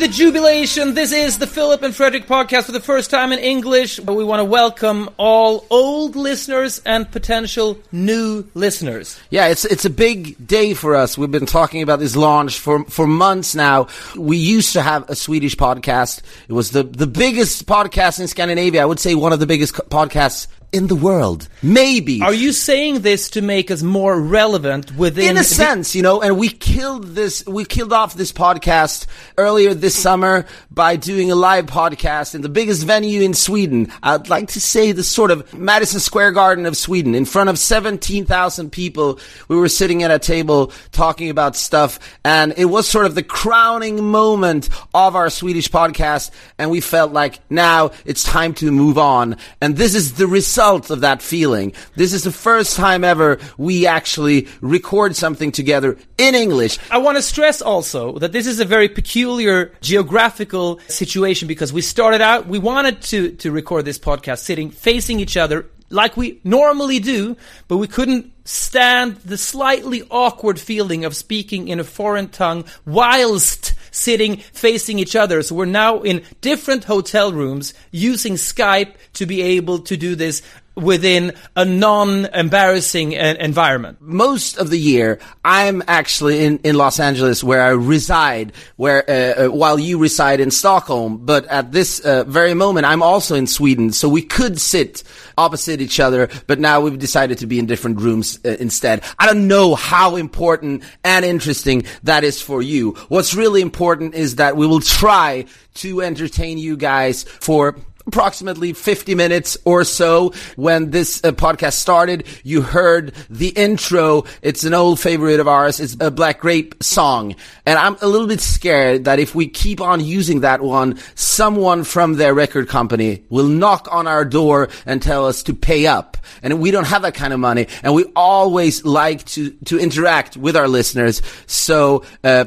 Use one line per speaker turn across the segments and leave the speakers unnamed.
The jubilation. This is the Filip and Fredrik podcast for the first time in English. We want to welcome all old listeners and potential new listeners.
Yeah, it's it's a big day for us. We've been talking about this launch for for months now. We used to have a Swedish podcast. It was the the biggest podcast in Scandinavia. I would say one of the biggest podcasts in the world. Maybe.
Are you saying this to make us more relevant within
in a sense, you know, and we killed this, we killed off this podcast earlier this summer by doing a live podcast in the biggest venue in Sweden. I'd like to say the sort of Madison Square Garden of Sweden in front of 17,000 people. We were sitting at a table talking about stuff and it was sort of the crowning moment of our Swedish podcast. And we felt like now it's time to move on. And this is the result of that feeling. This is the first time ever we actually record something together in English.
I want to stress also that this is a very peculiar geographical situation because we started out, we wanted to, to record this podcast sitting facing each other like we normally do, but we couldn't stand the slightly awkward feeling of speaking in a foreign tongue whilst sitting facing each other. So we're now in different hotel rooms using Skype to be able to do this within a non-embarrassing environment.
Most of the year, I'm actually in, in Los Angeles where I reside, where uh, uh, while you reside in Stockholm. But at this uh, very moment, I'm also in Sweden, so we could sit opposite each other. But now we've decided to be in different rooms uh, instead. I don't know how important and interesting that is for you. What's really important is that we will try to entertain you guys for approximately 50 minutes or so when this uh, podcast started. You heard the intro. It's an old favorite of ours. It's a Black Grape song. And I'm a little bit scared that if we keep on using that one, someone from their record company will knock on our door and tell us to pay up. And we don't have that kind of money. And we always like to, to interact with our listeners. So, uh,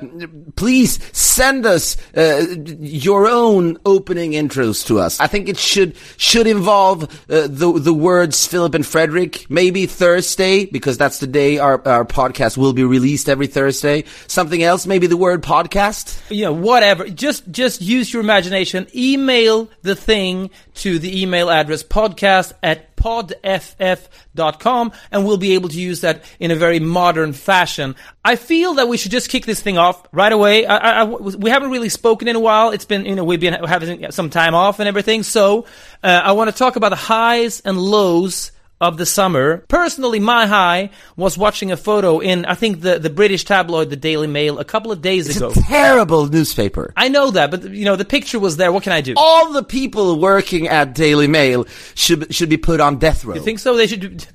please send us, uh, your own opening intros to us. I think it should should involve uh, the the words Filip and Fredrik. Maybe Thursday because that's the day our our podcast will be released every Thursday. Something else, maybe the word podcast.
You know, whatever. Just just use your imagination. Email the thing to the email address podcast at podff.com and we'll be able to use that in a very modern fashion. I feel that we should just kick this thing off right away. I, I, we haven't really spoken in a while. It's been, you know, we've been having some time off and everything. So, uh, I want to talk about the highs and lows of the summer. Personally, my high was watching a photo in, I think, the, the British tabloid, the Daily Mail, a couple of days
It's
ago.
a terrible newspaper.
I know that, but, you know, the picture was there. What can I do?
All the people working at Daily Mail should should be put on death row.
You think so? They should.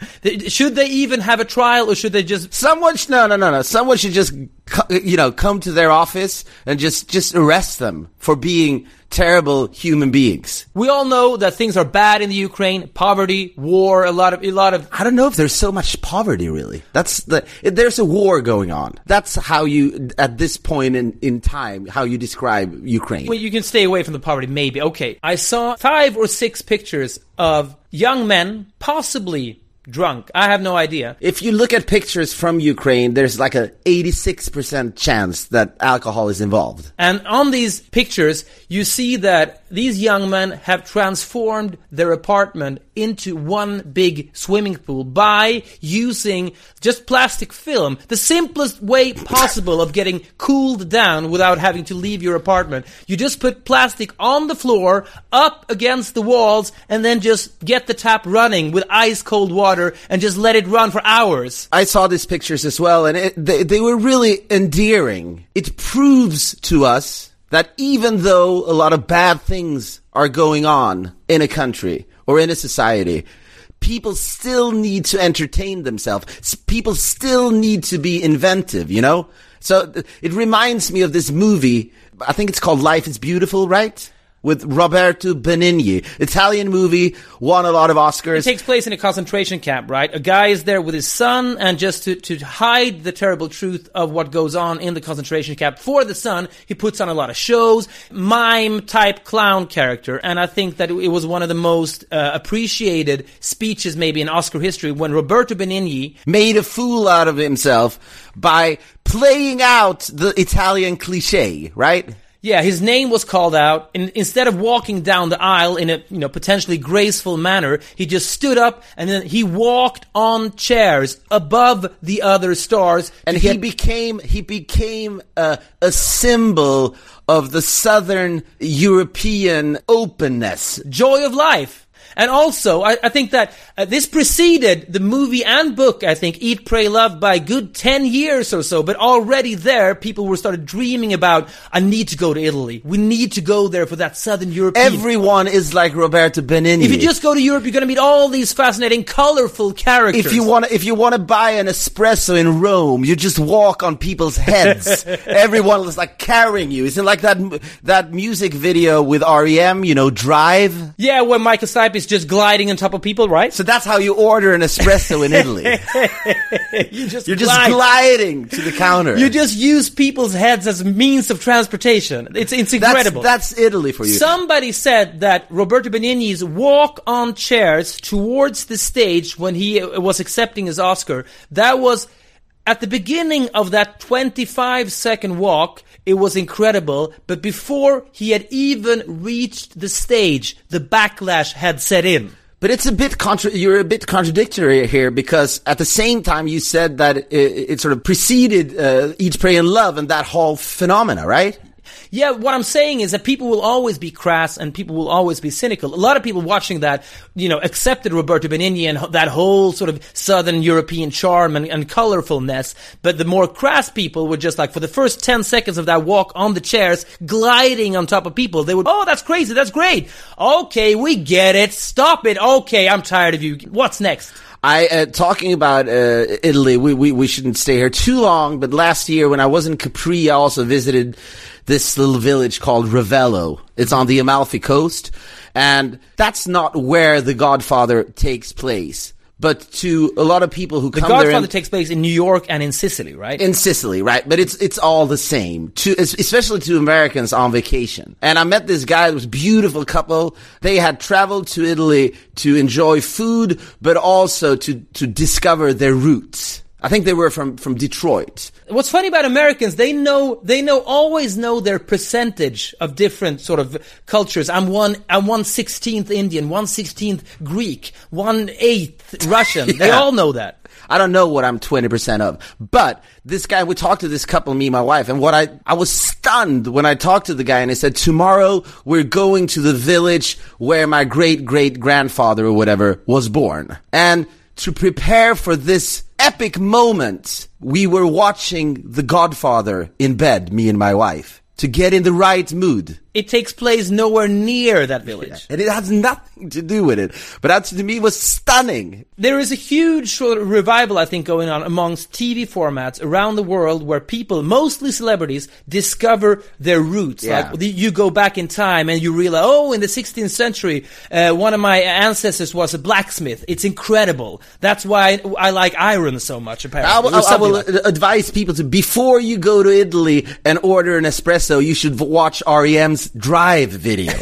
Should they even have a trial, or should they just?
Someone, no, no, no, no. Someone should just, you know, come to their office and just, just arrest them for being terrible human beings.
We all know that things are bad in the Ukraine. Poverty, war, a lot of, a lot of.
I don't know if there's so much poverty really. That's the, there's a war going on. That's how you, at this point in, in time, how you describe Ukraine.
Well, you can stay away from the poverty, maybe. Okay. I saw five or six pictures of young men, possibly drunk. I have no idea.
If you look at pictures from Ukraine, there's like a 86% chance that alcohol is involved.
And on these pictures, you see that these young men have transformed their apartment into one big swimming pool by using just plastic film. The simplest way possible of getting cooled down without having to leave your apartment. You just put plastic on the floor, up against the walls, and then just get the tap running with ice cold water and just let it run for hours.
I saw these pictures as well, and it, they, they were really endearing. It proves to us that even though a lot of bad things are going on in a country or in a society, people still need to entertain themselves. People still need to be inventive, you know? So it reminds me of this movie. I think it's called Life is Beautiful, right? With Roberto Benigni. Italian movie, won a lot of Oscars.
It takes place in a concentration camp, right? A guy is there with his son, and just to, to hide the terrible truth of what goes on in the concentration camp for the son, he puts on a lot of shows, mime type clown character. And I think that it was one of the most uh, appreciated speeches, maybe in Oscar history, when Roberto Benigni
made a fool out of himself by playing out the Italian cliche, right?
Yeah, his name was called out. And instead of walking down the aisle in a you know potentially graceful manner, he just stood up and then he walked on chairs above the other stars.
and he
get-
became he became a, a symbol of the southern European openness.
joy of life. And also, I, I think that uh, this preceded the movie and book, I think, Eat, Pray, Love by a good 10 years or so. But already there, people were started dreaming about, I need to go to Italy. We need to go there for that Southern European.
Everyone is like Roberto Benigni.
if you just go to Europe, you're going to meet all these fascinating, colorful characters.
if you want to, if you want to buy an espresso in Rome, you just walk on people's heads. Everyone is like carrying you. Isn't like that that music video with REM? You know, Drive.
Yeah, when Michael Stipe is just gliding on top of people, right?
So that's how you order an espresso in Italy.
you just
You're just gliding to the counter.
You just use people's heads as means of transportation. It's, it's incredible.
that's Italy for you.
Somebody said that Roberto Benigni's walk on chairs towards the stage when he uh, was accepting his Oscar, that was at the beginning of that 25 second walk, it was incredible, but before he had even reached the stage, the backlash had set in.
But it's a bit contra- you're a bit contradictory here because at the same time you said that it, it sort of preceded uh, Eat, Pray, and Love and that whole phenomena, right?
Yeah, what I'm saying is that people will always be crass and people will always be cynical. A lot of people watching that, you know, accepted Roberto Benigni and that whole sort of Southern European charm and, and colorfulness. But the more crass people were just like, for the first 10 seconds of that walk on the chairs, gliding on top of people, they would, oh, that's crazy, that's great. Okay, we get it. Stop it. Okay, I'm tired of you. What's next?
I uh, talking about uh, Italy. We, we we shouldn't stay here too long. But last year, when I was in Capri, I also visited this little village called Ravello. It's on the Amalfi Coast, and that's not where The Godfather takes place. But to a lot of people who
The
come there, the
Godfather
and-
takes place in New York and in Sicily, right?
in Sicily, right? But it's it's all the same. To especially to Americans on vacation. And I met this guy. It was a beautiful couple. They had traveled to Italy to enjoy food, but also to to discover their roots. I think they were from from Detroit.
What's funny about Americans, they know, they know, always know their percentage of different sort of cultures. I'm one, I'm one sixteenth Indian, one sixteenth Greek, one eighth Russian. They all know that.
I don't know what I'm 20% of, but this guy, we talked to this couple, me and my wife, and what I, I was stunned when I talked to the guy and he said, tomorrow we're going to the village where my great great grandfather or whatever was born. And to prepare for this epic moment, we were watching The Godfather in bed, me and my wife, to get in the right mood.
It takes place nowhere near that village.
And it has nothing to do with it. But that to me was stunning.
There is a huge sort of revival, I think, going on amongst TV formats around the world where people, mostly celebrities, discover their roots.
Yeah.
Like you go back in time and you realize, oh, in the 16th century, uh, one of my ancestors was a blacksmith. It's incredible. That's why I, I like iron so much. Apparently,
I will, I will
like
advise people to before you go to Italy and order an espresso, you should watch REM's Drive video.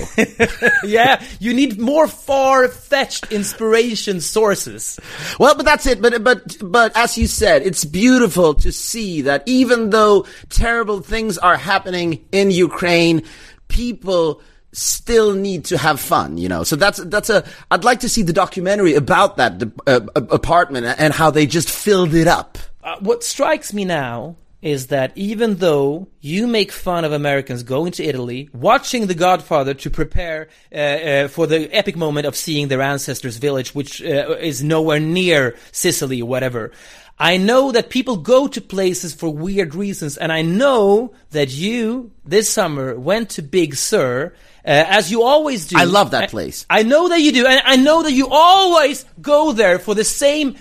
yeah, you need more far-fetched inspiration sources.
well, but that's it. But but but as you said, it's beautiful to see that even though terrible things are happening in Ukraine, people still need to have fun, you know. So that's that's a. I'd like to see the documentary about that uh, apartment and how they just filled it up.
Uh, what strikes me now is that even though you make fun of Americans going to Italy, watching The Godfather to prepare uh, uh, for the epic moment of seeing their ancestors' village, which uh, is nowhere near Sicily or whatever. I know that people go to places for weird reasons, and I know that you this summer went to Big Sur, uh, as you always do.
I love that
I-
place.
I know that you do, and I know that you always go there for the same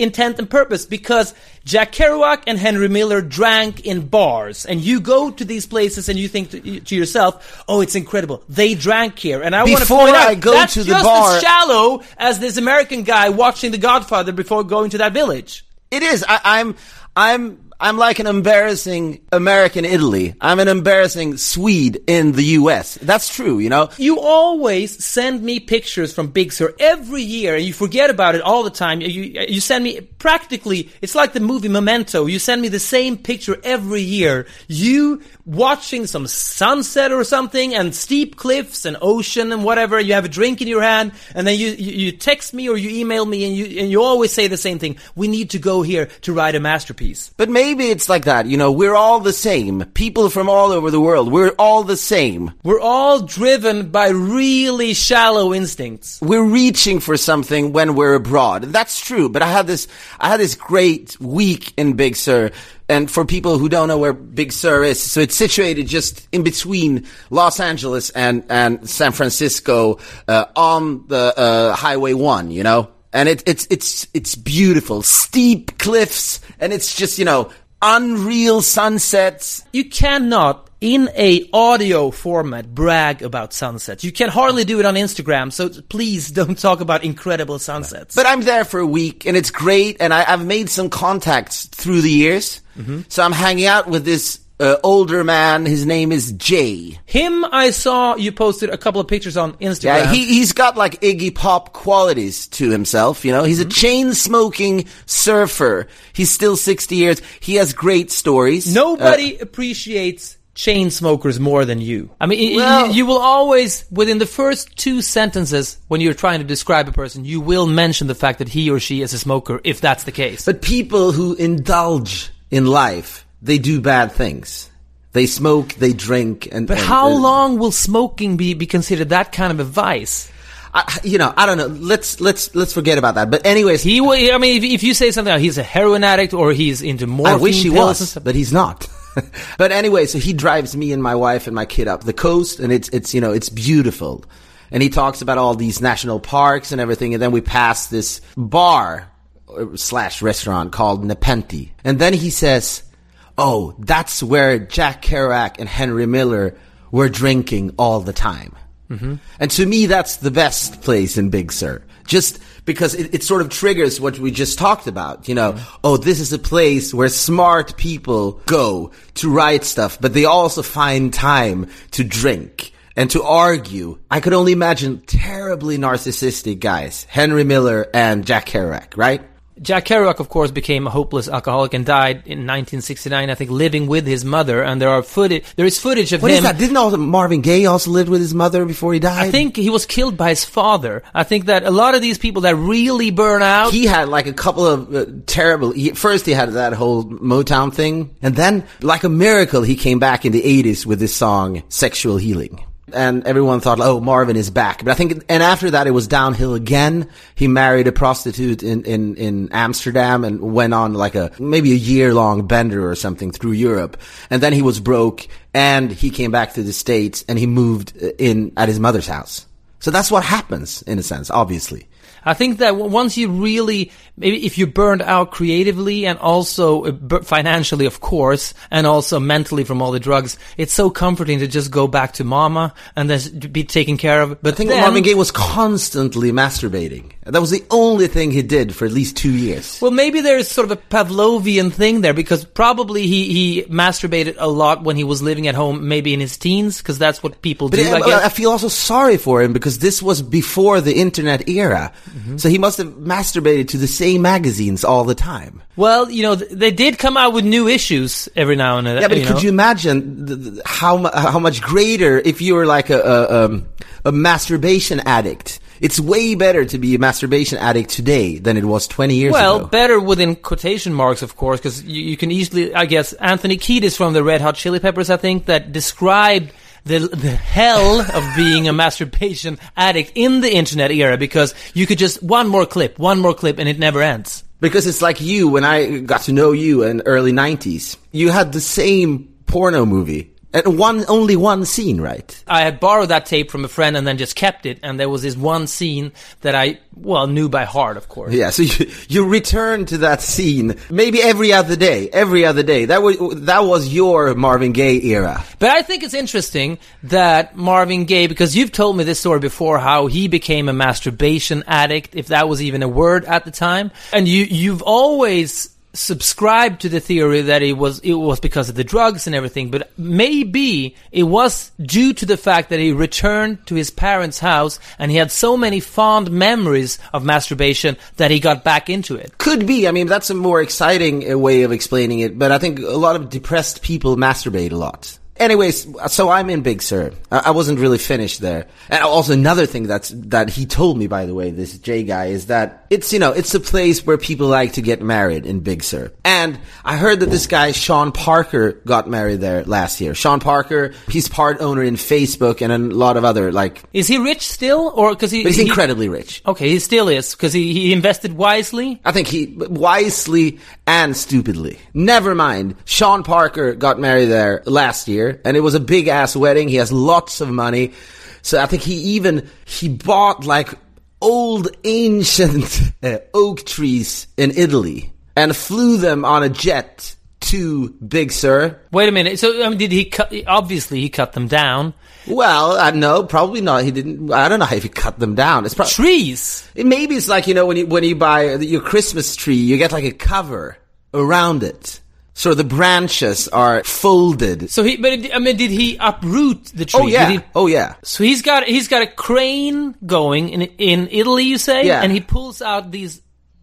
intent and purpose because Jack Kerouac and Henry Miller drank in bars, and you go to these places and you think to, to yourself, "Oh, it's incredible! They drank here." And I want to point out
I go
that's
to the
just
bar-
as shallow as this American guy watching The Godfather before going to that village.
It is. I, I'm. I'm. I'm like an embarrassing American Italy. I'm an embarrassing Swede in the US. That's true, you know?
You always send me pictures from Big Sur every year, and you forget about it all the time. You you send me practically. It's like the movie Memento. You send me the same picture every year. You watching some sunset or something, and steep cliffs and ocean and whatever. You have a drink in your hand, and then you you, you text me or you email me, and you and you always say the same thing. We need to go here to write a masterpiece.
But maybe it's like that, you know, we're all the same. People from all over the world, we're all the same.
We're all driven by really shallow instincts.
We're reaching for something when we're abroad. That's true, but I had this, I had this great week in Big Sur. And for people who don't know where Big Sur is, so it's situated just in between Los Angeles and, and San Francisco, uh, on the, uh, Highway 1, you know? and it, it's it's it's beautiful, steep cliffs, and it's just you know unreal sunsets.
You cannot in a audio format brag about sunsets. You can hardly do it on Instagram, so please don't talk about incredible sunsets.
But I'm there for a week and it's great and I, have made some contacts through the years. Mm-hmm. So I'm hanging out with this uh, older man. His name is Jay.
Him, I saw you posted a couple of pictures on Instagram.
Yeah, he, he's got like Iggy Pop qualities to himself. You know, he's mm-hmm. a chain smoking surfer. He's still 60 years. He has great stories.
Nobody uh, appreciates chain smokers more than you. I mean, well, you, you, will always, within the first two sentences, when you're trying to describe a person, you will mention the fact that he or she is a smoker, if that's the case.
But people who indulge in life they do bad things. They smoke, they drink, and.
But
and,
how uh, long will smoking be, be considered that kind of a vice?
I, you know, I don't know. Let's let's let's forget about that. But anyways,
he. I mean, if, if you say something, like he's a heroin addict or he's into morphine. I
wish he was, but he's not. but anyway, so he drives me and my wife and my kid up the coast, and it's it's you know it's beautiful, and he talks about all these national parks and everything, and then we pass this bar uh, slash restaurant called Nepenthe, and then he says oh, that's where Jack Kerouac and Henry Miller were drinking all the time. Mm-hmm. And to me, that's the best place in Big Sur. Just because it, it, sort of triggers what we just talked about. You know, mm-hmm. oh, this is a place where smart people go to write stuff, but they also find time to drink and to argue. I could only imagine terribly narcissistic guys, Henry Miller and Jack Kerouac, right?
Jack Kerouac, of course, became a hopeless alcoholic and died in 1969. I think living with his mother, and there are footage. There is footage of
what
him.
What is that? Didn't also Marvin Gaye also live with his mother before he died?
I think he was killed by his father. I think that a lot of these people that really burn out.
He had like a couple of uh, terrible. He, first, he had that whole Motown thing, and then, like a miracle, he came back in the 80s with this song "Sexual Healing." And everyone thought, oh, Marvin is back. But I think, and after that, it was downhill again. He married a prostitute in, in, in Amsterdam and went on like a, maybe a year long bender or something through Europe. And then he was broke and he came back to the States and he moved uh, in at his mother's house. So that's what happens in a sense, obviously.
I think that once you really, maybe if you burned out creatively and also uh, financially, of course, and also mentally from all the drugs, it's so comforting to just go back to mama and then be taken care of.
But I think then, Marvin Gaye was constantly masturbating. That was the only thing he did for at least two years.
Well, maybe there's sort of a Pavlovian thing there because probably he, he masturbated a lot when he was living at home, maybe in his teens, because that's what people but do. It, I,
I, feel also sorry for him because this was before the internet era. Mm-hmm. So he must have masturbated to the same magazines all the time.
Well, you know, they did come out with new issues every now and then.
Yeah, but
you
could
know?
you imagine how how much greater if you were like a a, um, a masturbation addict? It's way better to be a masturbation addict today than it was 20 years
well,
ago.
Well, better within quotation marks, of course, because you, you, can easily, I guess, Anthony Kiedis from the Red Hot Chili Peppers, I think, that described the, the hell of being a masturbation addict in the internet era because you could just one more clip, one more clip, and it never ends.
Because it's like you when I got to know you in early 90s. You had the same porno movie and one, only one scene, right?
I had borrowed that tape from a friend and then just kept it. And there was this one scene that I, well, knew by heart, of course.
Yeah. So you, you return to that scene maybe every other day, every other day. That was, that was your Marvin Gaye era.
But I think it's interesting that Marvin Gaye, because you've told me this story before, how he became a masturbation addict, if that was even a word at the time. And you, you've always subscribe to the theory that it was it was because of the drugs and everything, but maybe it was due to the fact that he returned to his parents' house and he had so many fond memories of masturbation that he got back into it.
Could be. I mean, that's a more exciting uh, way of explaining it. But I think a lot of depressed people masturbate a lot. Anyways, so I'm in Big Sur. I, I wasn't really finished there. And also another thing that's, that he told me, by the way, this Jay guy, is that it's, you know, it's a place where people like to get married in Big Sur. And I heard that this guy, Sean Parker, got married there last year. Sean Parker, he's part owner in Facebook and a lot of other, like,
Is he rich still, or because he?
but he's
he-
incredibly rich.
Okay, he still is because he, he invested wisely.
I think he wisely and stupidly. Never mind. Sean Parker got married there last year, and it was a big ass wedding. He has lots of money, so I think he even he bought like old ancient uh, oak trees in Italy and flew them on a jet to Big Sur.
Wait a minute. So I mean, did he cut? Obviously, he cut them down.
Well, uh, no, probably not. He didn't. I don't know if he cut them down. It's probably
Trees.
It, maybe it's like you know when you when you buy your Christmas tree, you get like a cover around it, so the branches are folded.
So he, but it, I mean, did he uproot the tree?
Oh yeah,
he-
oh yeah.
so he's got he's got a crane going in in Italy, you say?
Yeah.
And he pulls out these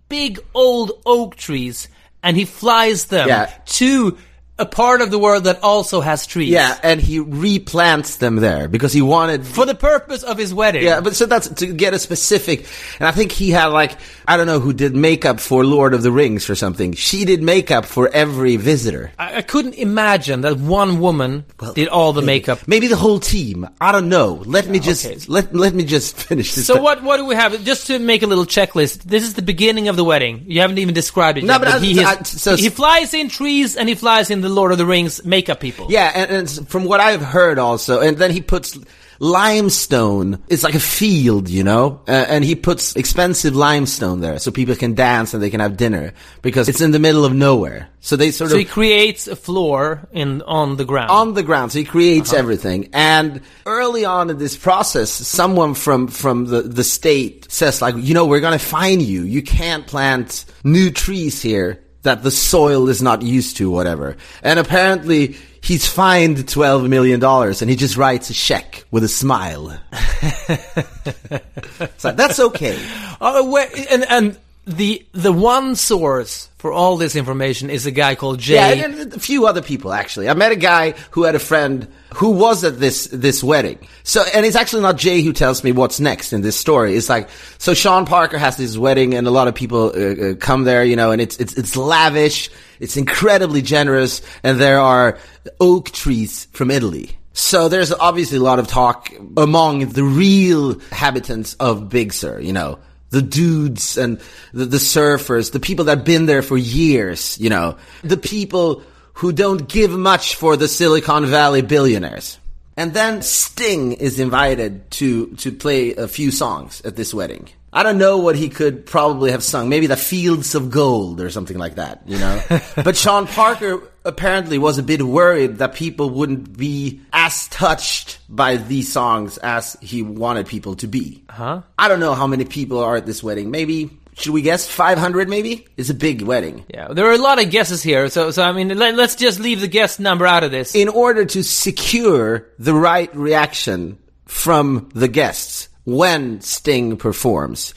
big old oak trees and he flies them
Yeah.
to a part of the world that also has trees.
Yeah, and he replants them there because he wanted.
For the purpose of his wedding.
yeah, but so that's to get a specific. And I think he had like I don't know who did makeup for Lord of the Rings or something. She did makeup for every visitor.
I, I couldn't imagine that one woman did all the makeup.
Maybe the whole team. I don't know. Let me just
okay.
let let me just finish this.
So what what do we have? Just to make a little checklist. This is the beginning of the wedding. You haven't even described it
No,
yet.
but I-
he,
I- so-
he flies in trees and he flies in the Lord of the Rings makeup people.
Yeah, and, and from what I've heard also, and then he puts limestone. It's like a field, you know, uh, and he puts expensive limestone there so people can dance and they can have dinner because it's in the middle of nowhere. So they sort
So
of So
he creates a floor in on the ground.
on the ground. So he creates everything. And early on in this process, someone from, from the, the state says like, you know, we're going to fine you. You can't plant new trees here that the soil is not used to, whatever. And apparently he's fined $12 million and he just writes a check with a smile. so that's okay.
Oh, where, and and the the one source for all this information is a guy called Jay.
Yeah, and, a few other people actually. I met a guy who had a friend who was at this this wedding. So, and it's actually not Jay who tells me what's next in this story. It's like so. Sean Parker has this wedding, and a lot of people uh, uh, come there, you know, and it's it's it's lavish, it's incredibly generous, and there are oak trees from Italy. So there's obviously a lot of talk among the real habitants of Big Sur, you know, the dudes and the, the surfers, the people that have been there for years, you know, the people who don't give much for the Silicon Valley billionaires. And then Sting is invited to, to play a few songs at this wedding. I don't know what he could probably have sung. Maybe the Fields of Gold or something like that, you know? but Sean Parker apparently was a bit worried that people wouldn't be as touched by these songs as he wanted people to be. Huh? I don't know how many people are at this wedding. Maybe, should we guess 500 maybe? It's a big wedding.
yeah, there are a lot of guesses here. So so I mean, let, let's just leave the guest number out of this.
in order to secure the right reaction from the guests when Sting performs,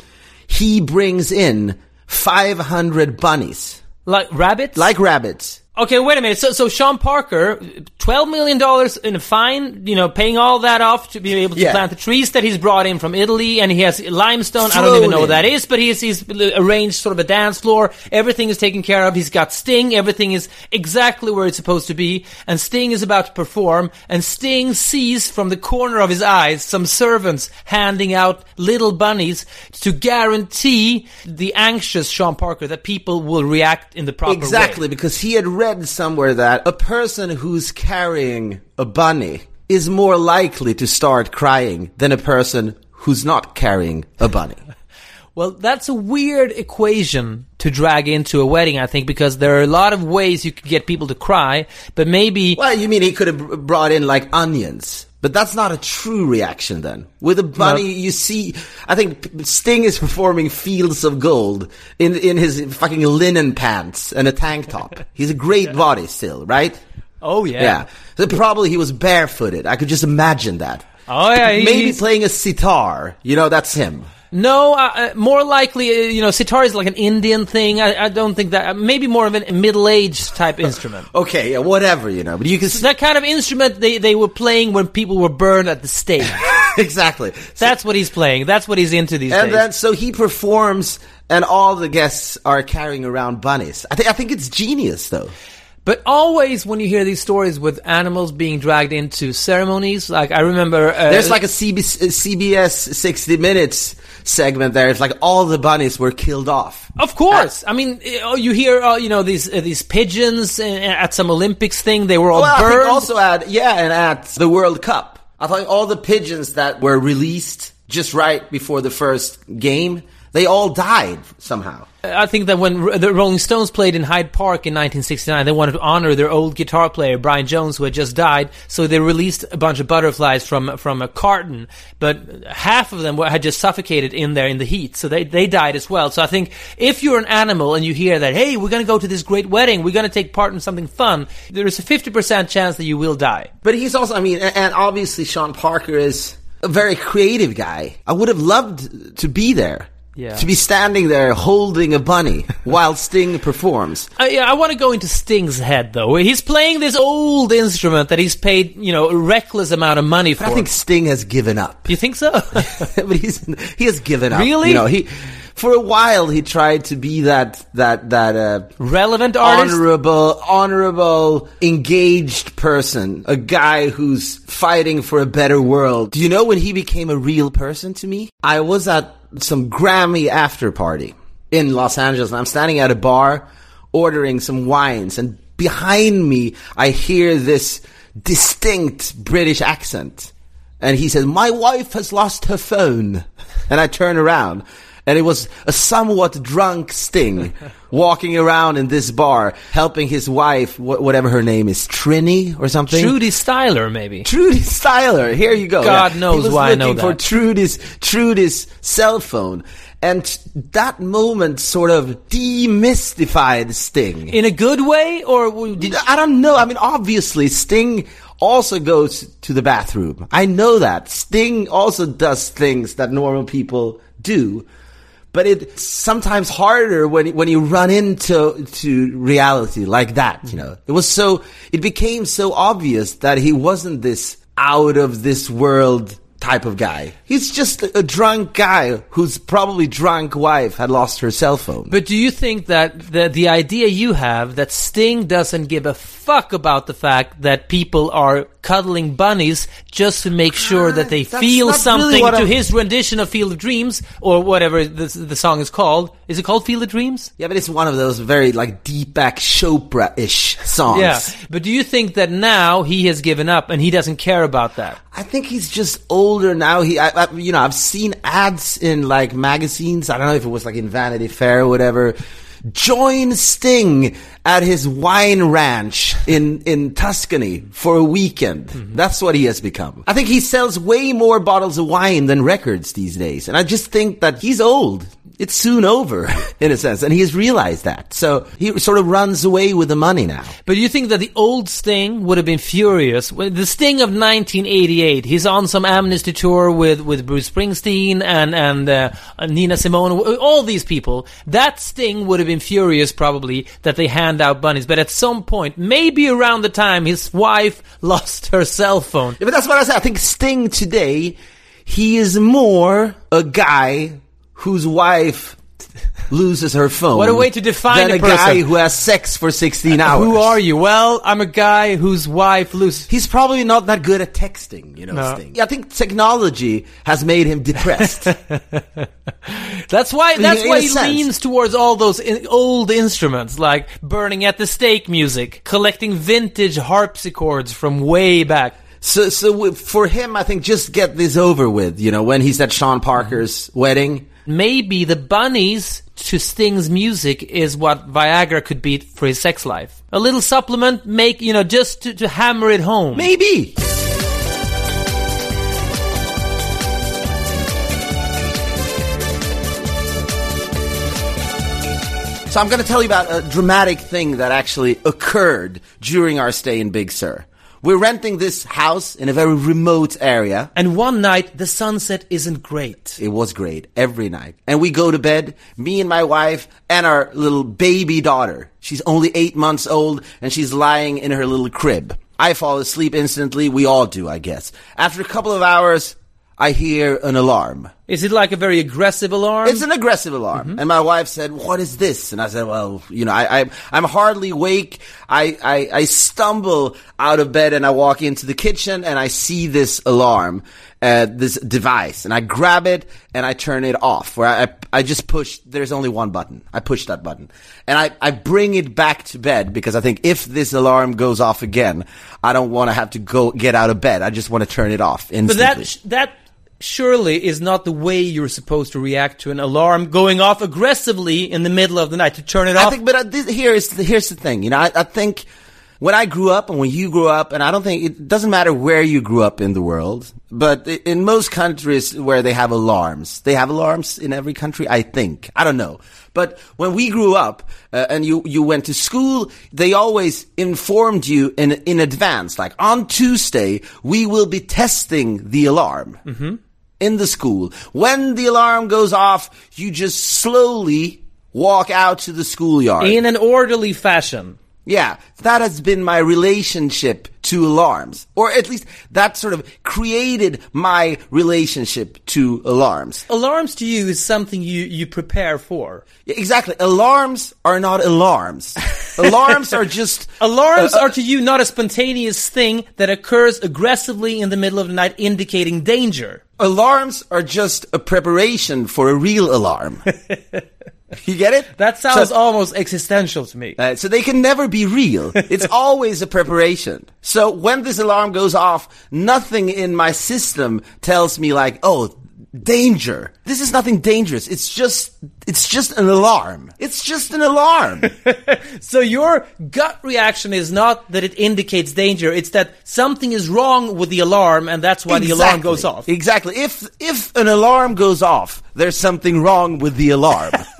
he brings in 500 bunnies,
like rabbits.
like rabbits.
Okay, wait a minute. So, so Sean Parker, twelve million dollars in a fine, you know, paying all that off to be able to
Yeah.
plant the trees that he's brought in from Italy, and he has limestone. I don't even know what that is, but he's he's arranged sort of a dance floor. Everything is taken care of. He's got Sting. Everything is exactly where it's supposed to be, and Sting is about to perform. And Sting sees from the corner of his eyes some servants handing out little bunnies to guarantee the anxious Sean Parker that people will react in the proper way.
Exactly, because he had read somewhere that a person who's carrying a bunny is more likely to start crying than a person who's not carrying a bunny.
Well, that's a weird equation to drag into a wedding, I think, because there are a lot of ways you could get people to cry, but maybe
Well, you mean he could have brought in like onions, But that's not a true reaction then. With a bunny, you see, I think Sting is performing Fields of Gold in, in his fucking linen pants and a tank top. He's a great body still, right?
Oh yeah.
Yeah. So probably he was barefooted. I could just imagine that.
Oh yeah. he-
Maybe
he's-
playing a sitar. You know, that's him.
No, uh, uh, more likely, uh, you know, sitar is like an Indian thing. I, I don't think that. Uh, maybe more of a middle-aged type instrument.
Okay, yeah, whatever, you know. But you can s-
That kind of instrument they, they were playing when people were burned at the stake.
exactly.
That's what he's playing. That's what he's into these days.
And
days.
then so he performs, and all the guests are carrying around bunnies. I think I think it's genius, though.
But always when you hear these stories with animals being dragged into ceremonies, like I remember, uh,
There's like a CBS, CBS 60 Minutes segment there. It's like all the bunnies were killed off.
Of course, I mean, uh, you hear, uh, you know, these uh, these pigeons uh, at some Olympics thing. They were all
Well, I
burned.
think also at yeah, and at the World Cup, I thought all the pigeons that were released just right before the first game, they all died somehow.
I think that when the Rolling Stones played in Hyde Park in 1969, they wanted to honor their old guitar player Brian Jones, who had just died. So they released a bunch of butterflies from from a carton, but half of them were, had just suffocated in there in the heat, so they they died as well. So I think if you're an animal and you hear that, hey, we're going to go to this great wedding, we're going to take part in something fun, there is a 50% chance that you will die.
But he's also, I mean, and obviously Sean Parker is a very creative guy. I would have loved to be there.
Yeah.
To be standing there holding a bunny while Sting performs.
Uh, yeah, I want to go into Sting's head though. He's playing this old instrument that he's paid, you know, a reckless amount of money for.
But I think Sting has given up.
you think so?
but he's he has given up.
Really?
You know, he for a while he tried to be that that that uh
Relevant artist.
honorable honorable engaged person, a guy who's fighting for a better world. Do you know when he became a real person to me? I was at some Grammy after party in Los Angeles and I'm standing at a bar ordering some wines and behind me I hear this distinct British accent. And he says, My wife has lost her phone. And I turn around. And it was a somewhat drunk Sting walking around in this bar, helping his wife, wh- whatever her name is, Trini or something.
Trudy Styler, maybe.
Trudy Styler. Here you go.
God
Yeah.
knows
he was
why I
looking
know
for. Trudy's Trudy's cell phone, and that moment sort of demystified Sting.
In a good way, or
I don't know. I mean, obviously, Sting also goes to the bathroom. I know that. Sting also does things that normal people do. But it's sometimes harder when when you run into to reality like that, you know. It was so it became so obvious that he wasn't this out of this world type of guy. He's just a, drunk guy whose probably drunk wife had lost her cell phone.
But do you think that the the idea you have that Sting doesn't give a fuck about the fact that people are cuddling bunnies just to make sure that they
that's
feel
not really
something to his rendition of Field of Dreams or whatever the, the song is called? Is it called Field of Dreams?
Yeah, but it's one of those very like Deepak Chopra-ish songs.
Yeah. But do you think that now he has given up and he doesn't care about that?
I think he's just older now. He, I, I, you know, I've seen ads in like magazines. I don't know if it was like in Vanity Fair or whatever. Join Sting at his wine ranch in, in Tuscany for a weekend. Mm-hmm. That's what he has become. I think he sells way more bottles of wine than records these days. And I just think that he's old. It's soon over, in a sense. And he has realized that. So he sort of runs away with the money now.
But you think that the old Sting would have been furious? The Sting of 1988, he's on some amnesty tour with, with Bruce Springsteen and, and uh, Nina Simone, all these people. That Sting would have been furious probably that they hand out bunnies. But at some point, maybe around the time his wife lost her cell phone,
Yeah, but that's what I said. I think Sting today, he is more a guy whose wife loses her phone.
What a way to define
than
a
a guy who has sex for 16 uh, hours.
Who are you? Well, I'm a guy whose wife loses.
He's probably not that good at texting, you know,
No.
I think technology has made him depressed.
That's why. That's
in
why
a
he
sense.
leans towards all those in, old instruments, like burning at the stake music, collecting vintage harpsichords from way back.
so, so for him, I think just get this over with, you know, when he's at Sean Parker's wedding
maybe the bunnies to Sting's music is what Viagra could be for his sex life. A little supplement, make, you know, just to, to hammer it home.
Maybe! So I'm going to tell you about a dramatic thing that actually occurred during our stay in Big Sur. We're renting this house in a very remote area.
And one night, the sunset isn't great.
It was great every night. And we go to bed, me and my wife and our little baby daughter. She's only eight months old and she's lying in her little crib. I fall asleep instantly. We all do, I guess. After a couple of hours, I hear an alarm.
Is it like a very aggressive alarm?
It's an aggressive alarm. And my wife said, what is this? And I said, well, you know, I, I, I'm hardly awake. I, I, I stumble out of bed and I walk into the kitchen and I see this alarm, uh, this device and I grab it and I turn it off where I, I just push, there's only one button. I push that button and I, I bring it back to bed because I think if this alarm goes off again, I don't want to have to go get out of bed. I just want to turn it off instantly.
but that that surely is not the way you're supposed to react to an alarm going off aggressively in the middle of the night to turn it
I
off.
think, but this, here is the, here's the thing. You know, I, I think when I grew up and when you grew up, and I don't think it doesn't matter where you grew up in the world, but in most countries where they have alarms, they have alarms in every country. I think I don't know, but when we grew up uh, and you you went to school, they always informed you in in advance, like on Tuesday we will be testing the alarm. In the school. When the alarm goes off, you just slowly walk out to the schoolyard.
in an orderly fashion.
Yeah, that has been my relationship to alarms. Or at least that sort of created my relationship to alarms.
Alarms to you is something you, you prepare for.
Yeah, Exactly. Alarms are not alarms. alarms are just
Alarms uh, uh, are to you not a spontaneous thing that occurs aggressively in the middle of the night indicating danger.
alarms are just a preparation for a real alarm. you get it?
That sounds
So-
almost existential to me.
Uh, so they can never be real. It's always a preparation. So when this alarm goes off, nothing in my system tells me like, oh, danger. This is nothing dangerous. It's just, it's just an alarm. It's just an alarm.
So your gut reaction is not that it indicates danger, it's that something is wrong with the alarm and that's why the alarm goes off.
Exactly. If, if an alarm goes off, there's something wrong with the alarm.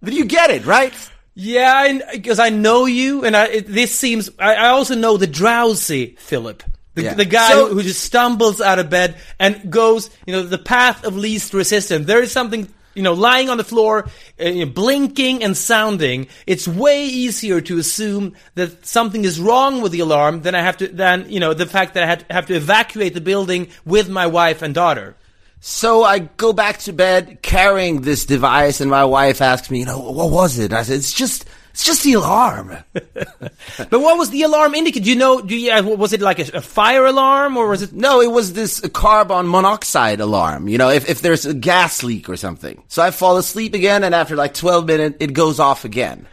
but you get it, right?
Yeah, because I know you, and I, it, this seems. I, I also know the drowsy Filip, the,
Yeah.
the guy
So-
who, just stumbles out of bed and goes, you know, the path of least resistance. There is something, you know, lying on the floor, uh, you know, blinking and sounding. It's way easier to assume that something is wrong with the alarm than I have to, than you know, the fact that I had, have to evacuate the building with my wife and daughter.
So I go back to bed carrying this device, and my wife asks me, you know, what was it? I said, it's just, it's just the alarm.
But what was the alarm indicate? Do you know? Do you, uh, was it like a, a fire alarm or was it?
no, it was this carbon monoxide alarm. You know, if, if there's a gas leak or something. So I fall asleep again, and after like 12 minutes, it goes off again.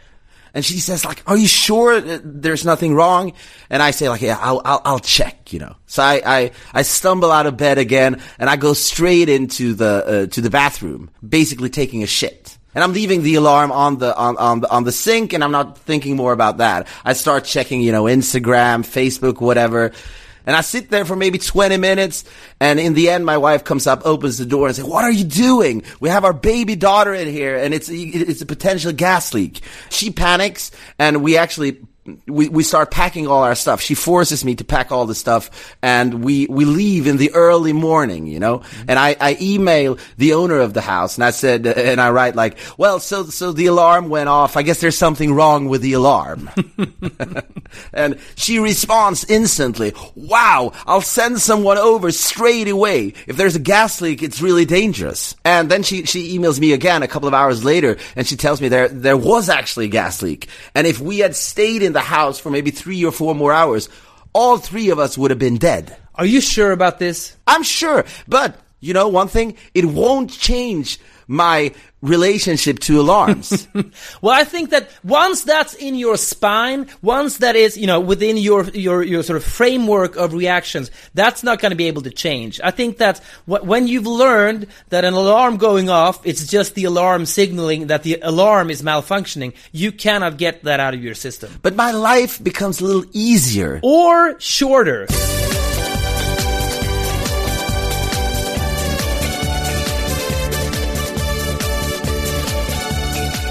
And she says, like, are you sure there's nothing wrong? And I say, like, yeah, I'll, I'll, I'll check, you know. So I, I, I stumble out of bed again, and I go straight into the, uh, to the bathroom, basically taking a shit. And I'm leaving the alarm on the, on, on the, on the sink, and I'm not thinking more about that. I start checking, you know, Instagram, Facebook, whatever. And I sit there for maybe 20 minutes, and in the end, my wife comes up, opens the door, and says, "What are you doing? We have our baby daughter in here, and it's it's a potential gas leak." She panics, and we actually we, we start packing all our stuff. She forces me to pack all the stuff and we, we leave in the early morning, you know, mm-hmm. and I, I email the owner of the house and I said, and I write like, well, so, so the alarm went off. I guess there's something wrong with the alarm. and she responds instantly, wow, I'll send someone over straight away. If there's a gas leak, it's really dangerous. And then she, she emails me again a couple of hours later and she tells me there, there was actually a gas leak. And if we had stayed in the house for maybe three or four more hours, all three of us would have been dead.
Are you sure about this?
I'm sure. But, you know, one thing, it won't change my relationship to alarms.
Well, I think that once that's in your spine, once that is, you know, within your your your sort of framework of reactions, that's not going to be able to change. I think that wh- when you've learned that an alarm going off, it's just the alarm signaling that the alarm is malfunctioning, you cannot get that out of your system.
but my life becomes a little easier.
Or shorter.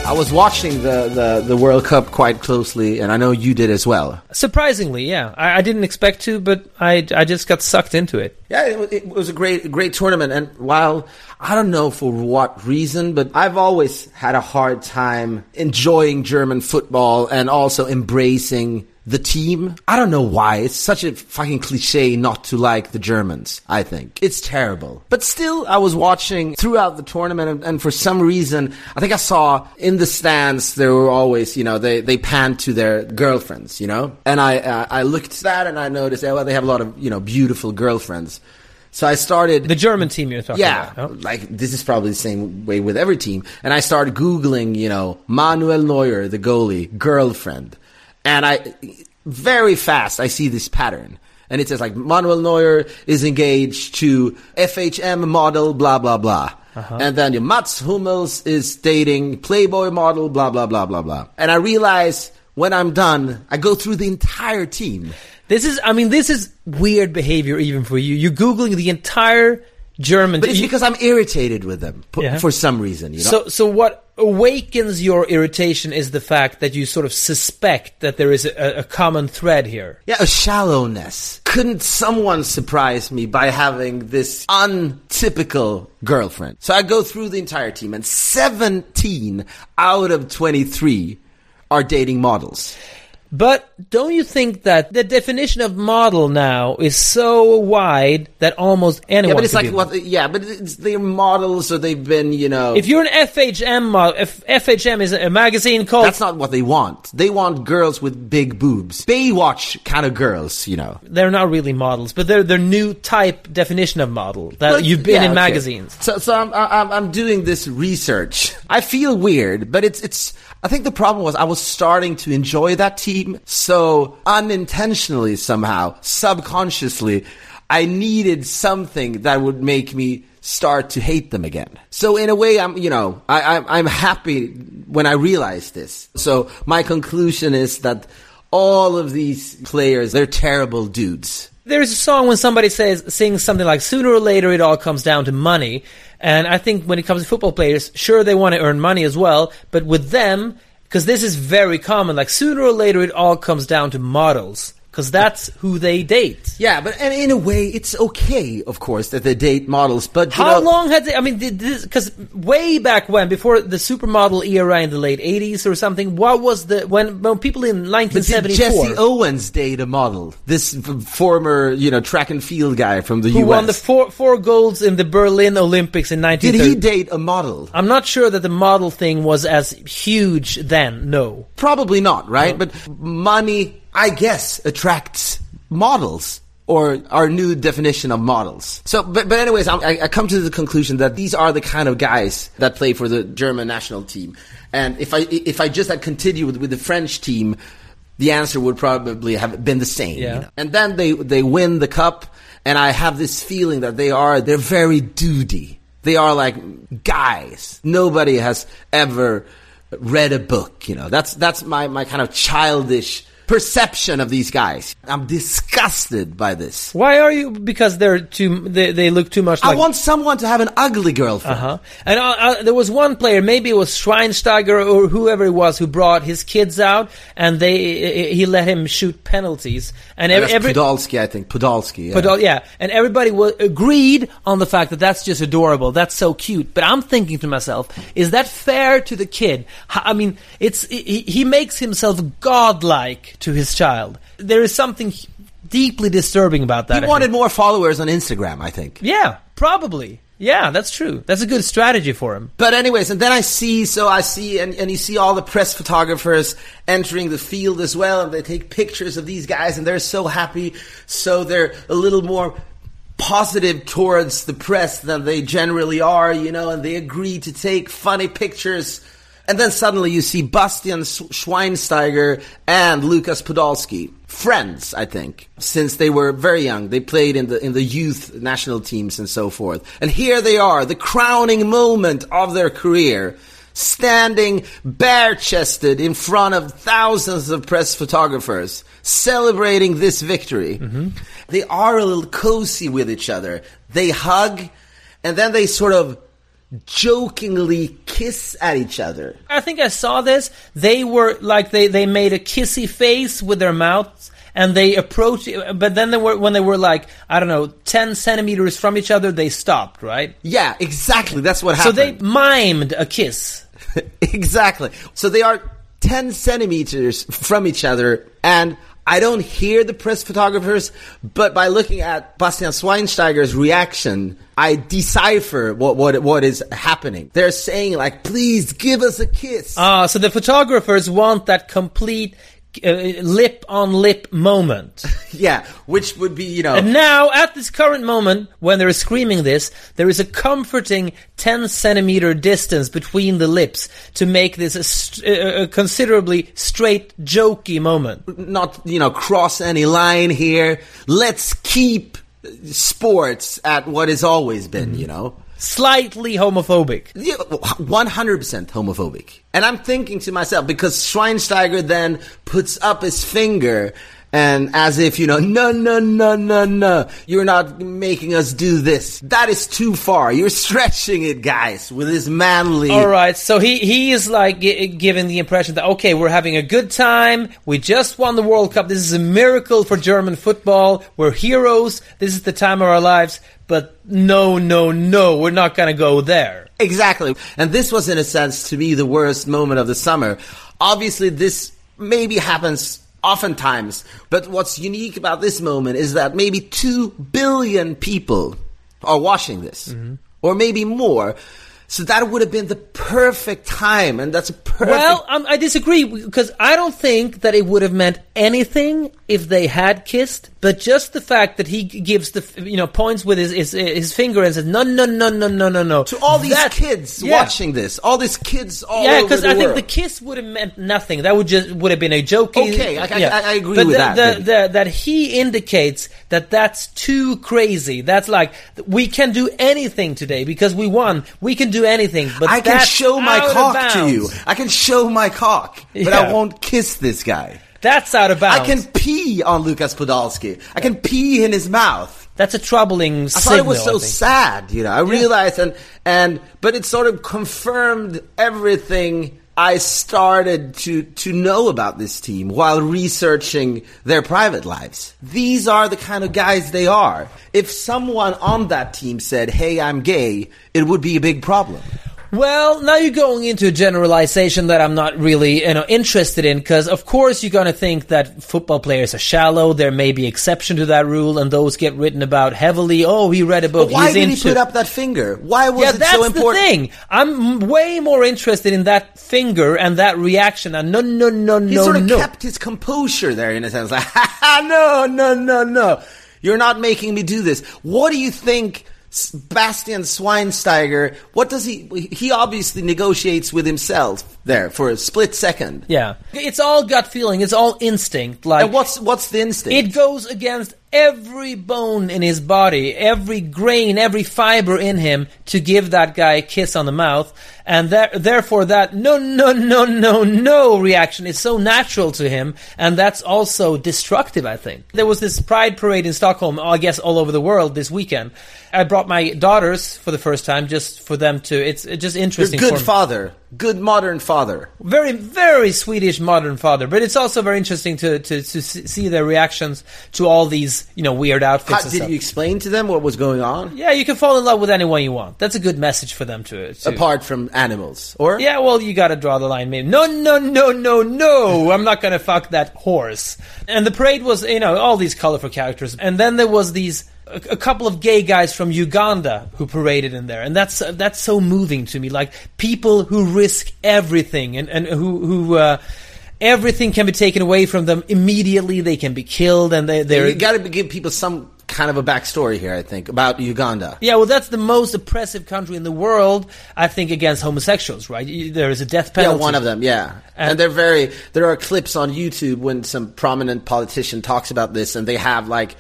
I was watching the, the, the World Cup quite closely, and I know you did as well.
Surprisingly, yeah. I, I didn't expect to, but I, I just got sucked into it.
Yeah, it, it was a great great tournament, and while I don't know for what reason, but I've always had a hard time enjoying German football and also embracing the team. I don't know why. It's such a fucking cliche not to like the Germans, I think. It's terrible. But still, I was watching throughout the tournament, and, and for some reason, I think I saw in the stands, there were always, you know, they, they panned to their girlfriends, you know? And I, uh, I looked at that and I noticed, oh, well, they have a lot of, you know, beautiful girlfriends. So I started.
The German team you're talking
Yeah,
about. no?
like this is probably the same way with every team. And I started googling, you know, Manuel Neuer, the goalie, girlfriend, and I very fast I see this pattern, and it says like Manuel Neuer is engaged to FHM model, blah blah blah. Uh-huh. And then your Mats Hummels is dating Playboy model, blah blah blah blah blah. And I realize when I'm done, I go through the entire team.
This is, I mean, this is weird behavior even for you. You're Googling the entire German
But it's because I'm irritated with them p-
Yeah.
for some reason, you know.
So, so what awakens your irritation is the fact that you sort of suspect that there is a, a common thread here.
Yeah, a shallowness. Couldn't someone surprise me by having this untypical girlfriend? So I go through the entire team, and 17 out of 23 are dating models.
But don't you think that the definition of model now is so wide that almost anyone?
Yeah, but it's like what? Yeah, but it's they're models, or they've been, you know.
If you're an FHM model, if FHM is a magazine called
that's not what they want. They want girls with big boobs, Baywatch kind of girls, you know.
they're not really models, but they're their new type definition of model that
Well,
you've been
yeah,
in
okay.
magazines.
So, so I'm, I'm, I'm doing this research. I feel weird, but it's, it's, I think the problem was I was starting to enjoy that team. So unintentionally somehow, subconsciously, I needed something that would make me start to hate them again. So in a way, I'm, you know, I, I'm happy when I realize this. So my conclusion is that all of these players, they're terrible dudes.
There's a song when somebody says sings something like "Sooner or later it all comes down to money," and I think when it comes to football players, sure they want to earn money as well, but with them, because this is very common, like sooner or later it all comes down to models, because that's who they date.
Yeah, but and in a way, it's okay, of course, that they date models. But
How
know,
long had they? I mean, because way back when, before the supermodel era in the late '80s or something, what was the when when people in
But
1974
Jesse Owens date a model? This former, you know, track and field guy from the U.S.
who
U.S.
won the four four golds in the Berlin Olympics in
Did he date a model?
I'm not sure that the model thing was as huge then. No.
Probably not, right? But money, I guess, attracts models. Or our new definition of models. So, but, but anyways, I, I come to the conclusion that these are the kind of guys that play for the German national team. And if I, if I just had continued with, with the French team, the answer would probably have been the same. you know? And then they, they win the cup, and I have this feeling that they are, they're very duty. They are like guys. Nobody has ever read a book, you know. That's, that's my, my kind of childish perception of these guys. I'm disgusted by this.
Why are you? Because they're too. They, they look too much like.
I want someone to have an ugly girlfriend.
Uh-huh. And uh, uh, there was one player, maybe it was Schweinsteiger or whoever it was, who brought his kids out, and they he let him shoot penalties. And every, every
Podolski, I think. Podolski, yeah.
Uh, yeah, and everybody agreed on the fact that that's just adorable. That's so cute. But I'm thinking to myself, is that fair to the kid? I mean, it's he, he makes himself godlike to his child. There is something deeply disturbing about that.
he
I
wanted
think.
more followers on Instagram, I think.
Yeah, probably. Yeah, that's true. That's a good strategy for him.
But anyways, and then I see, so I see, and, and you see all the press photographers entering the field as well, and they take pictures of these guys, and they're so happy, so they're a little more positive towards the press than they generally are, you know, and they agree to take funny pictures. And then suddenly you see Bastian Schweinsteiger and Lukas Podolski. Friends, I think, since they were very young. They played in the, in the youth national teams and so forth. And here they are, the crowning moment of their career, standing bare-chested in front of thousands of press photographers, celebrating this victory. Mm-hmm. They are a little cozy with each other. They hug, and then they sort of jokingly kiss at each other.
I think I saw this. They were like they they made a kissy face with their mouths. And they approached, but then they were when they were like I don't know, ten centimeters from each other, they stopped, right?
Yeah, exactly. That's what happened So
they mimed a kiss.
exactly. So they are 10 centimeters from each other, and I don't hear the press photographers, but by looking at Bastian Schweinsteiger's reaction, I decipher what, what, what is happening. They're saying, like, please give us a kiss.
Ah, so the photographers want that complete uh, lip on lip moment.
yeah, which would be, you know.
And now, at this current moment, when they're screaming this, there is a comforting 10 centimeter distance between the lips to make this a, st- a a considerably straight, jokey moment.
not you know cross any line here. Let's keep sports at what has always been. Mm-hmm. You know,
Slightly homophobic.
Yeah, one hundred percent homophobic. And I'm thinking to myself because Schweinsteiger then puts up his finger. And as if, you know, no, no, no, no, no, you're not making us do this. That is too far. You're stretching it, guys, with his manly.
All right, so he he is like gi- giving the impression that okay, we're having a good time. We just won the World Cup. This is a miracle for German football. We're heroes. This is the time of our lives. But no, no, no, we're not going to go there.
Exactly. And this was, in a sense, to me, the worst moment of the summer. Obviously, this maybe happens oftentimes, but what's unique about this moment is that maybe two billion people are watching this, mm-hmm. or maybe more. So that would have been the perfect time, and that's a perfect.
Well, um, I disagree because I don't think that it would have meant anything if they had kissed. But just the fact that he gives the you know points with his his, his finger and says no no no no no no no
to all these
That-
kids
yeah.
watching this, all these kids all
Yeah, because I think the kiss would have meant nothing. That would just would have been a joke.
Okay, I- I- I agree
but
with
the,
that,
The, the, that he indicates that that's too crazy. That's like we can do anything today because we won. We can do anything. But
I can show my cock to you. I can show my cock, but
Yeah.
I won't kiss this guy.
That's out of bounds.
I can pee on Lukas Podolski. I can pee in his mouth.
That's a troubling
I
signal.
thought it was so sad, you know. I realized and and but it sort of confirmed everything I started to to know about this team while researching their private lives. These are the kind of guys they are. If someone on that team said, "Hey, I'm gay," it would be a big problem.
Well, now you're going into a generalization that I'm not really, you know, interested in because, of course, you're going to think that football players are shallow. There may be exception to that rule, and those get written about heavily. Oh, he read a book.
Why
He's
did
into
he put up that finger? Why was
yeah,
it
that's
so important?
the thing. I'm way more interested in that finger and that reaction. And no, no, no,
He
no,
sort of
no.
kept his composure there in a sense. Like, "Ha, ha, no, no, no, no. You're not making me do this. What do you think Bastian Schweinsteiger, what does he, he obviously negotiates with himself there for a split second.
yeah, it's all gut feeling. It's all instinct. Like
And what's, what's the instinct?
It goes against every bone in his body, every grain, every fiber in him to give that guy a kiss on the mouth. And there, therefore that no, no, no, no, no reaction is so natural to him. And that's also destructive, I think. There was this pride parade in Stockholm, I guess all over the world this weekend. I brought my daughters for the first time just for them to, it's just
You're
interesting.
good
for me.
father. Good modern father.
very very Swedish modern father, but it's also very interesting to to, to see their reactions to all these you know weird outfits.
How, did
stuff.
you explain to them what was going on?
Yeah, you can fall in love with anyone you want. That's a good message for them to. to
Apart from animals. Or?
yeah, well, you got to draw the line. Maybe no, no, no, no, no. I'm not gonna fuck that horse. And the parade was, you know, all these colorful characters, and then there was these a, a couple of gay guys from Uganda who paraded in there, and that's that's so moving to me. Like people who risk everything and and who who. Uh, Everything can be taken away from them immediately. They can be killed, and they, they're
You gotta give people some kind of a backstory here, I think, about Uganda.
Yeah, well, that's the most oppressive country in the world, I think, against homosexuals, right? There is a death penalty.
Yeah, one of them, yeah. And,
And-
they're very, there are clips on YouTube when some prominent politician talks about this and they have like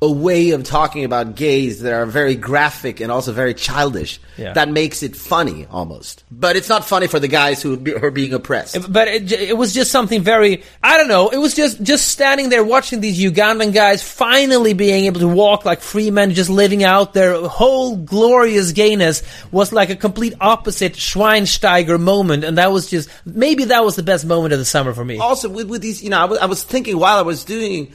a way of talking about gays that are very graphic and also very childish.
Yeah.
That makes it funny almost. But it's not funny for the guys who are being oppressed.
but it, it was just something very I don't know. It was just just standing there watching these Ugandan guys finally being able to walk like free men, just living out their whole glorious gayness was like a complete opposite Schweinsteiger moment, and that was just maybe that was the best moment of the summer for me.
also with, with these, you know, I was, I was thinking while I was doing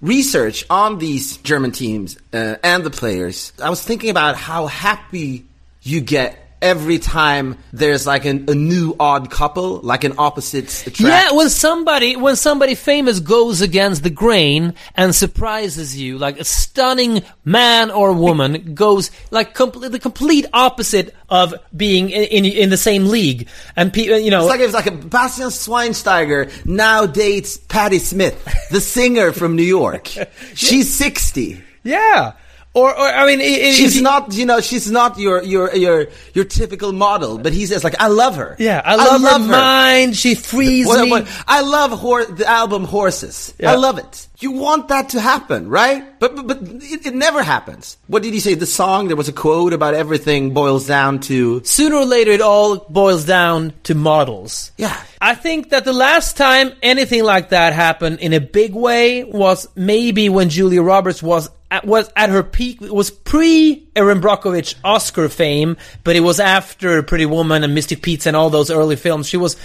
research on these German teams uh, and the players, I was thinking about how happy you get every time there's like an, a new odd couple, like an opposite attract.
Yeah, when somebody when somebody famous goes against the grain and surprises you, like a stunning man or woman goes like the complete opposite of being in, in in the same league, and pe- you know,
It's like it was like a Bastian Schweinsteiger now dates Patti Smith, the singer from New York. She's sixty.
yeah, or, or I mean, i- i-
She's not, you know, she's not your your your your typical model, but he says like, I love her.
Yeah, I love, her, mind. She frees
What-
me.
what- I love hor- the album Horses.
Yeah.
I love it. You want that to happen, right? But but, but it, it never happens. What did he say? The song there was a quote about everything boils down to
Sooner or later, it all boils down to models.
yeah.
I think that the last time anything like that happened in a big way was maybe when Julia Roberts was at, was at her peak. It was pre Erin Brockovich Oscar fame, but it was after Pretty Woman and Mystic Pizza and all those early films. She was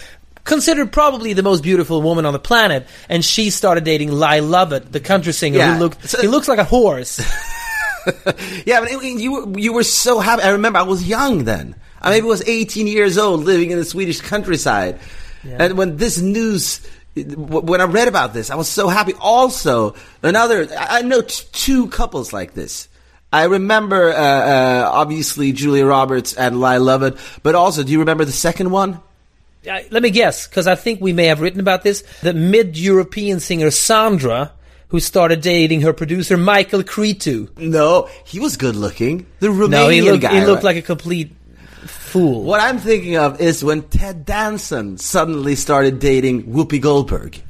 considered probably the most beautiful woman on the planet, and she started dating Lyle Lovett, the country singer
Yeah.
who looked
So-
he looks like a horse.
Yeah, but it, you you were so happy. I remember I was young then. I maybe was 18 years old, living in the Swedish countryside, and when this news. When I read about this, I was so happy. Also, another, I know t- two couples like this. I remember, uh, uh, obviously, Julia Roberts and Lyle Lovett, but also, do you remember the second one?
Uh, let me guess, because I think we may have written about this. The mid-European singer Sandra, who started dating her producer Michael Cretu.
No, he was good looking. The Romanian
No, he looked,
guy.
he looked
right?
like a complete fool.
What I'm thinking of is when Ted Danson suddenly started dating Whoopi Goldberg.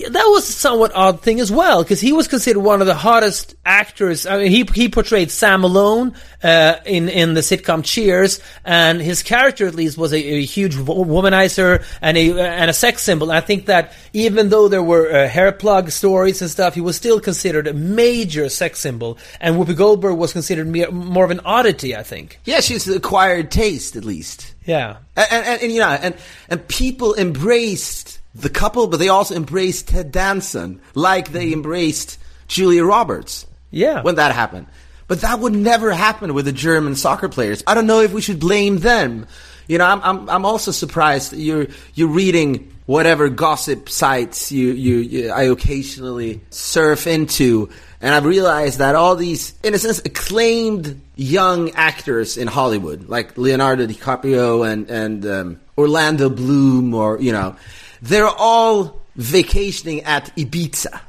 Yeah, That was a somewhat odd thing as well, because he was considered one of the hottest actors. I mean, he he portrayed Sam Malone uh, in in the sitcom Cheers, and his character at least was a, a huge womanizer and a and a sex symbol. I think that even though there were uh, hair plug stories and stuff, he was still considered a major sex symbol. And Whoopi Goldberg was considered mere, more of an oddity, I think.
Yeah, she's acquired taste at least.
Yeah.
And, and, and, and, you know, and, and people embraced the couple, but they also embraced Ted Danson like they embraced Julia Roberts.
Yeah.
When that happened. But that would never happen with the German soccer players. I don't know if we should blame them. You know, I'm, I'm, I'm also surprised you're, you're reading whatever gossip sites you, you, you, I occasionally surf into. And I've realized that all these, in a sense, acclaimed young actors in Hollywood, like Leonardo DiCaprio and, and um, Orlando Bloom, or, you know, they're all vacationing at Ibiza.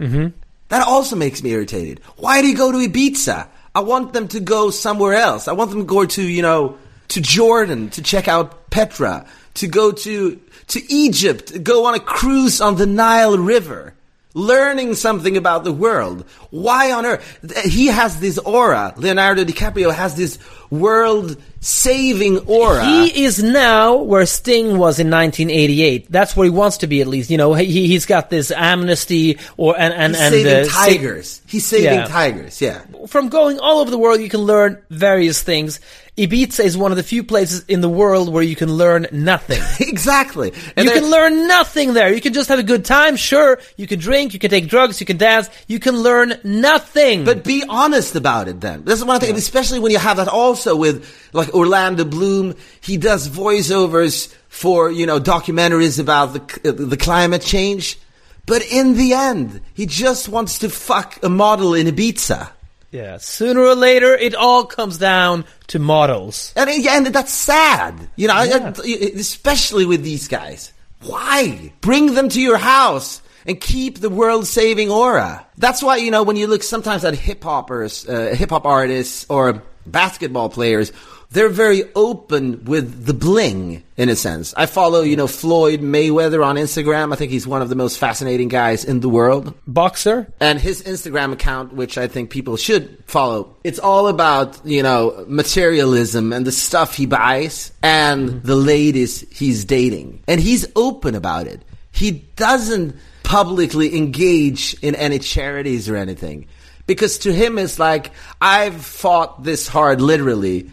Mm-hmm. That also makes me irritated. Why do you go to Ibiza? I want them to go somewhere else. I want them to go to, you know, to Jordan to check out Petra, to go to to Egypt, go on a cruise on the Nile River, learning something about the world. Why on earth? He has this aura. Leonardo DiCaprio has this world-saving aura.
He is now where Sting was in 1988. That's where he wants to be, at least. You know, he, he's got this amnesty or and and
He's
and
saving
uh, sa-
tigers. He's saving
Yeah.
tigers. Yeah.
from going all over the world, you can learn various things. Ibiza is one of the few places in the world where you can learn nothing.
exactly. And
you can learn nothing there. You can just have a good time. Sure, you can drink, you can take drugs, you can dance. You can learn nothing.
But be honest about it then. This is one thing, especially when you have that also with like Orlando Bloom. He does voiceovers for, you know, documentaries about the, uh, the climate change. But in the end, he just wants to fuck a model in Ibiza.
Yeah, sooner or later, it all comes down to models.
And, yeah, and that's sad. You know,
Yeah.
especially with these guys. Why? Bring them to your house and keep the world saving aura. That's why, you know, when you look sometimes at hip hoppers, uh, hip hop artists or basketball players they're very open with the bling in a sense. I follow, you know, Floyd Mayweather on Instagram. I think he's one of the most fascinating guys in the world.
Boxer?
And his Instagram account, which I think people should follow, it's all about, you know, materialism and the stuff he buys and mm-hmm. the ladies he's dating. And he's open about it. He doesn't publicly engage in any charities or anything. Because to him, it's like, I've fought this hard literally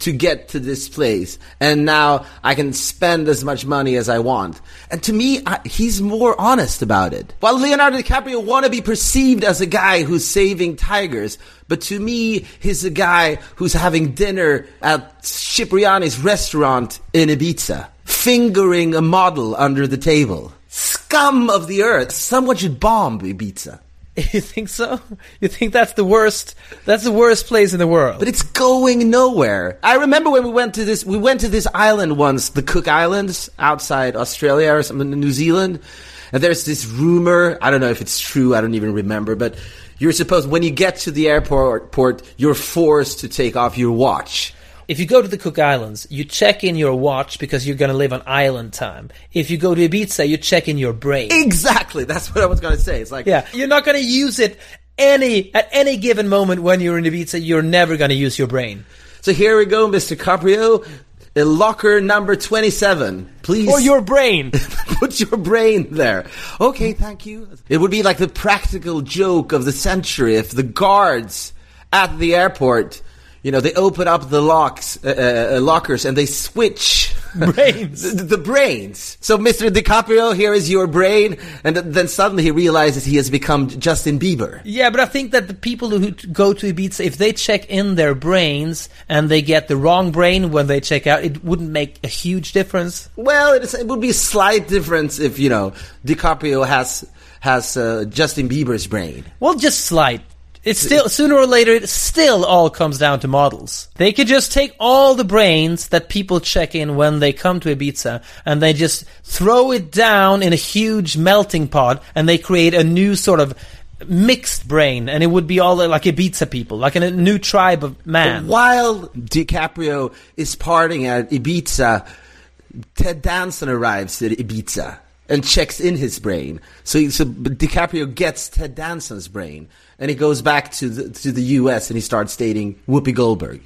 to get to this place. And now I can spend as much money as I want. And to me, I, he's more honest about it. While Leonardo DiCaprio want to be perceived as a guy who's saving tigers, but to me, he's a guy who's having dinner at Cipriani's restaurant in Ibiza, fingering a model under the table. Scum of the earth. Someone should bomb Ibiza.
You think so? You think that's the worst? That's the worst place in the world.
But it's going nowhere. I remember when we went to this. We went to this island once, the Cook Islands, outside Australia or something, New Zealand. And there's this rumor. I don't know if it's true. I don't even remember. But you're supposed when you get to the airport, port, you're forced to take off your watch.
If you go to the Cook Islands, you check in your watch because you're going to live on island time. If you go to Ibiza, you check in your brain.
Exactly. That's what I was going to say. It's like
yeah, you're not going to use it any at any given moment when you're in Ibiza. You're never going to use your brain.
So here we go, Mr. Caprio. Locker number 27. Please.
Or your brain.
put your brain there. Okay, thank you. It would be like the practical joke of the century if the guards at the airport you know, they open up the locks, uh, uh, uh lockers, and they switch
brains,
the, the, brains. So, Mr. DiCaprio, here is your brain, and th- then suddenly he realizes he has become Justin Bieber.
Yeah, but I think that the people who go to Ibiza, if they check in their brains and they get the wrong brain when they check out, it wouldn't make a huge difference.
Well, it would be a slight difference if you know DiCaprio has has uh, Justin Bieber's brain.
Well, just slight. It's still sooner or later it still all comes down to models. They could just take all the brains that people check in when they come to Ibiza and they just throw it down in a huge melting pot and they create a new sort of mixed brain and it would be all like Ibiza people, like a new tribe of man.
But while DiCaprio is partying at Ibiza, Ted Danson arrives at Ibiza and checks in his brain. So, so DiCaprio gets Ted Danson's brain, and he goes back to the, to the U.S. and he starts dating Whoopi Goldberg.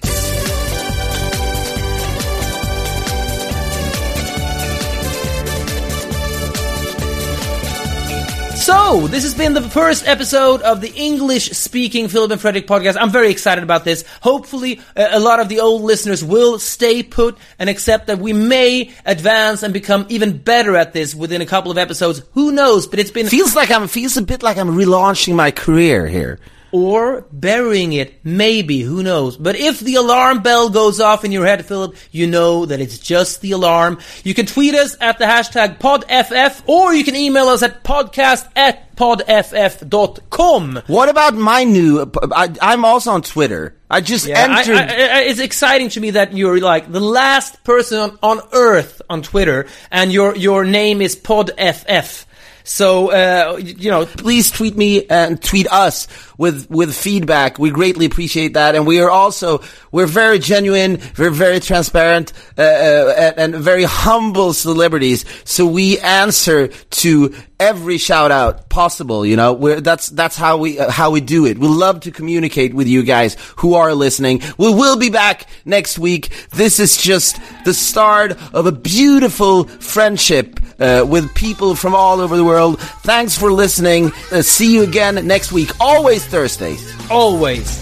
So, this has been the first episode of the English speaking Filip and Fredrik podcast. I'm very excited about this. Hopefully, uh, a lot of the old listeners will stay put and accept that we may advance and become even better at this within a couple of episodes. Who knows? But it's been.
Feels like I'm, feels a bit like I'm relaunching my career here
or burying it. Maybe, who knows? But if the alarm bell goes off in your head, Filip, you know that it's just the alarm. You can tweet us at the hashtag PodFF, or you can email us at podcast at podff.com.
What about my new, I, am also on Twitter. I just yeah, entered. I,
I, it's exciting to me that you're like the last person on, on earth on Twitter, and your, your name is PodFF. So, uh, you know,
please tweet me and tweet us with, with feedback. We greatly appreciate that. And we are also, we're very genuine, we're very transparent, uh, uh, and, and very humble celebrities. So we answer to every shout out possible. You know, we're, that's that's how we uh, how we do it. We love to communicate with you guys who are listening. We will be back next week. This is just the start of a beautiful friendship uh, with people from all over the world. Thanks for listening. Uh, see you again next week. Always Thursdays.
Always.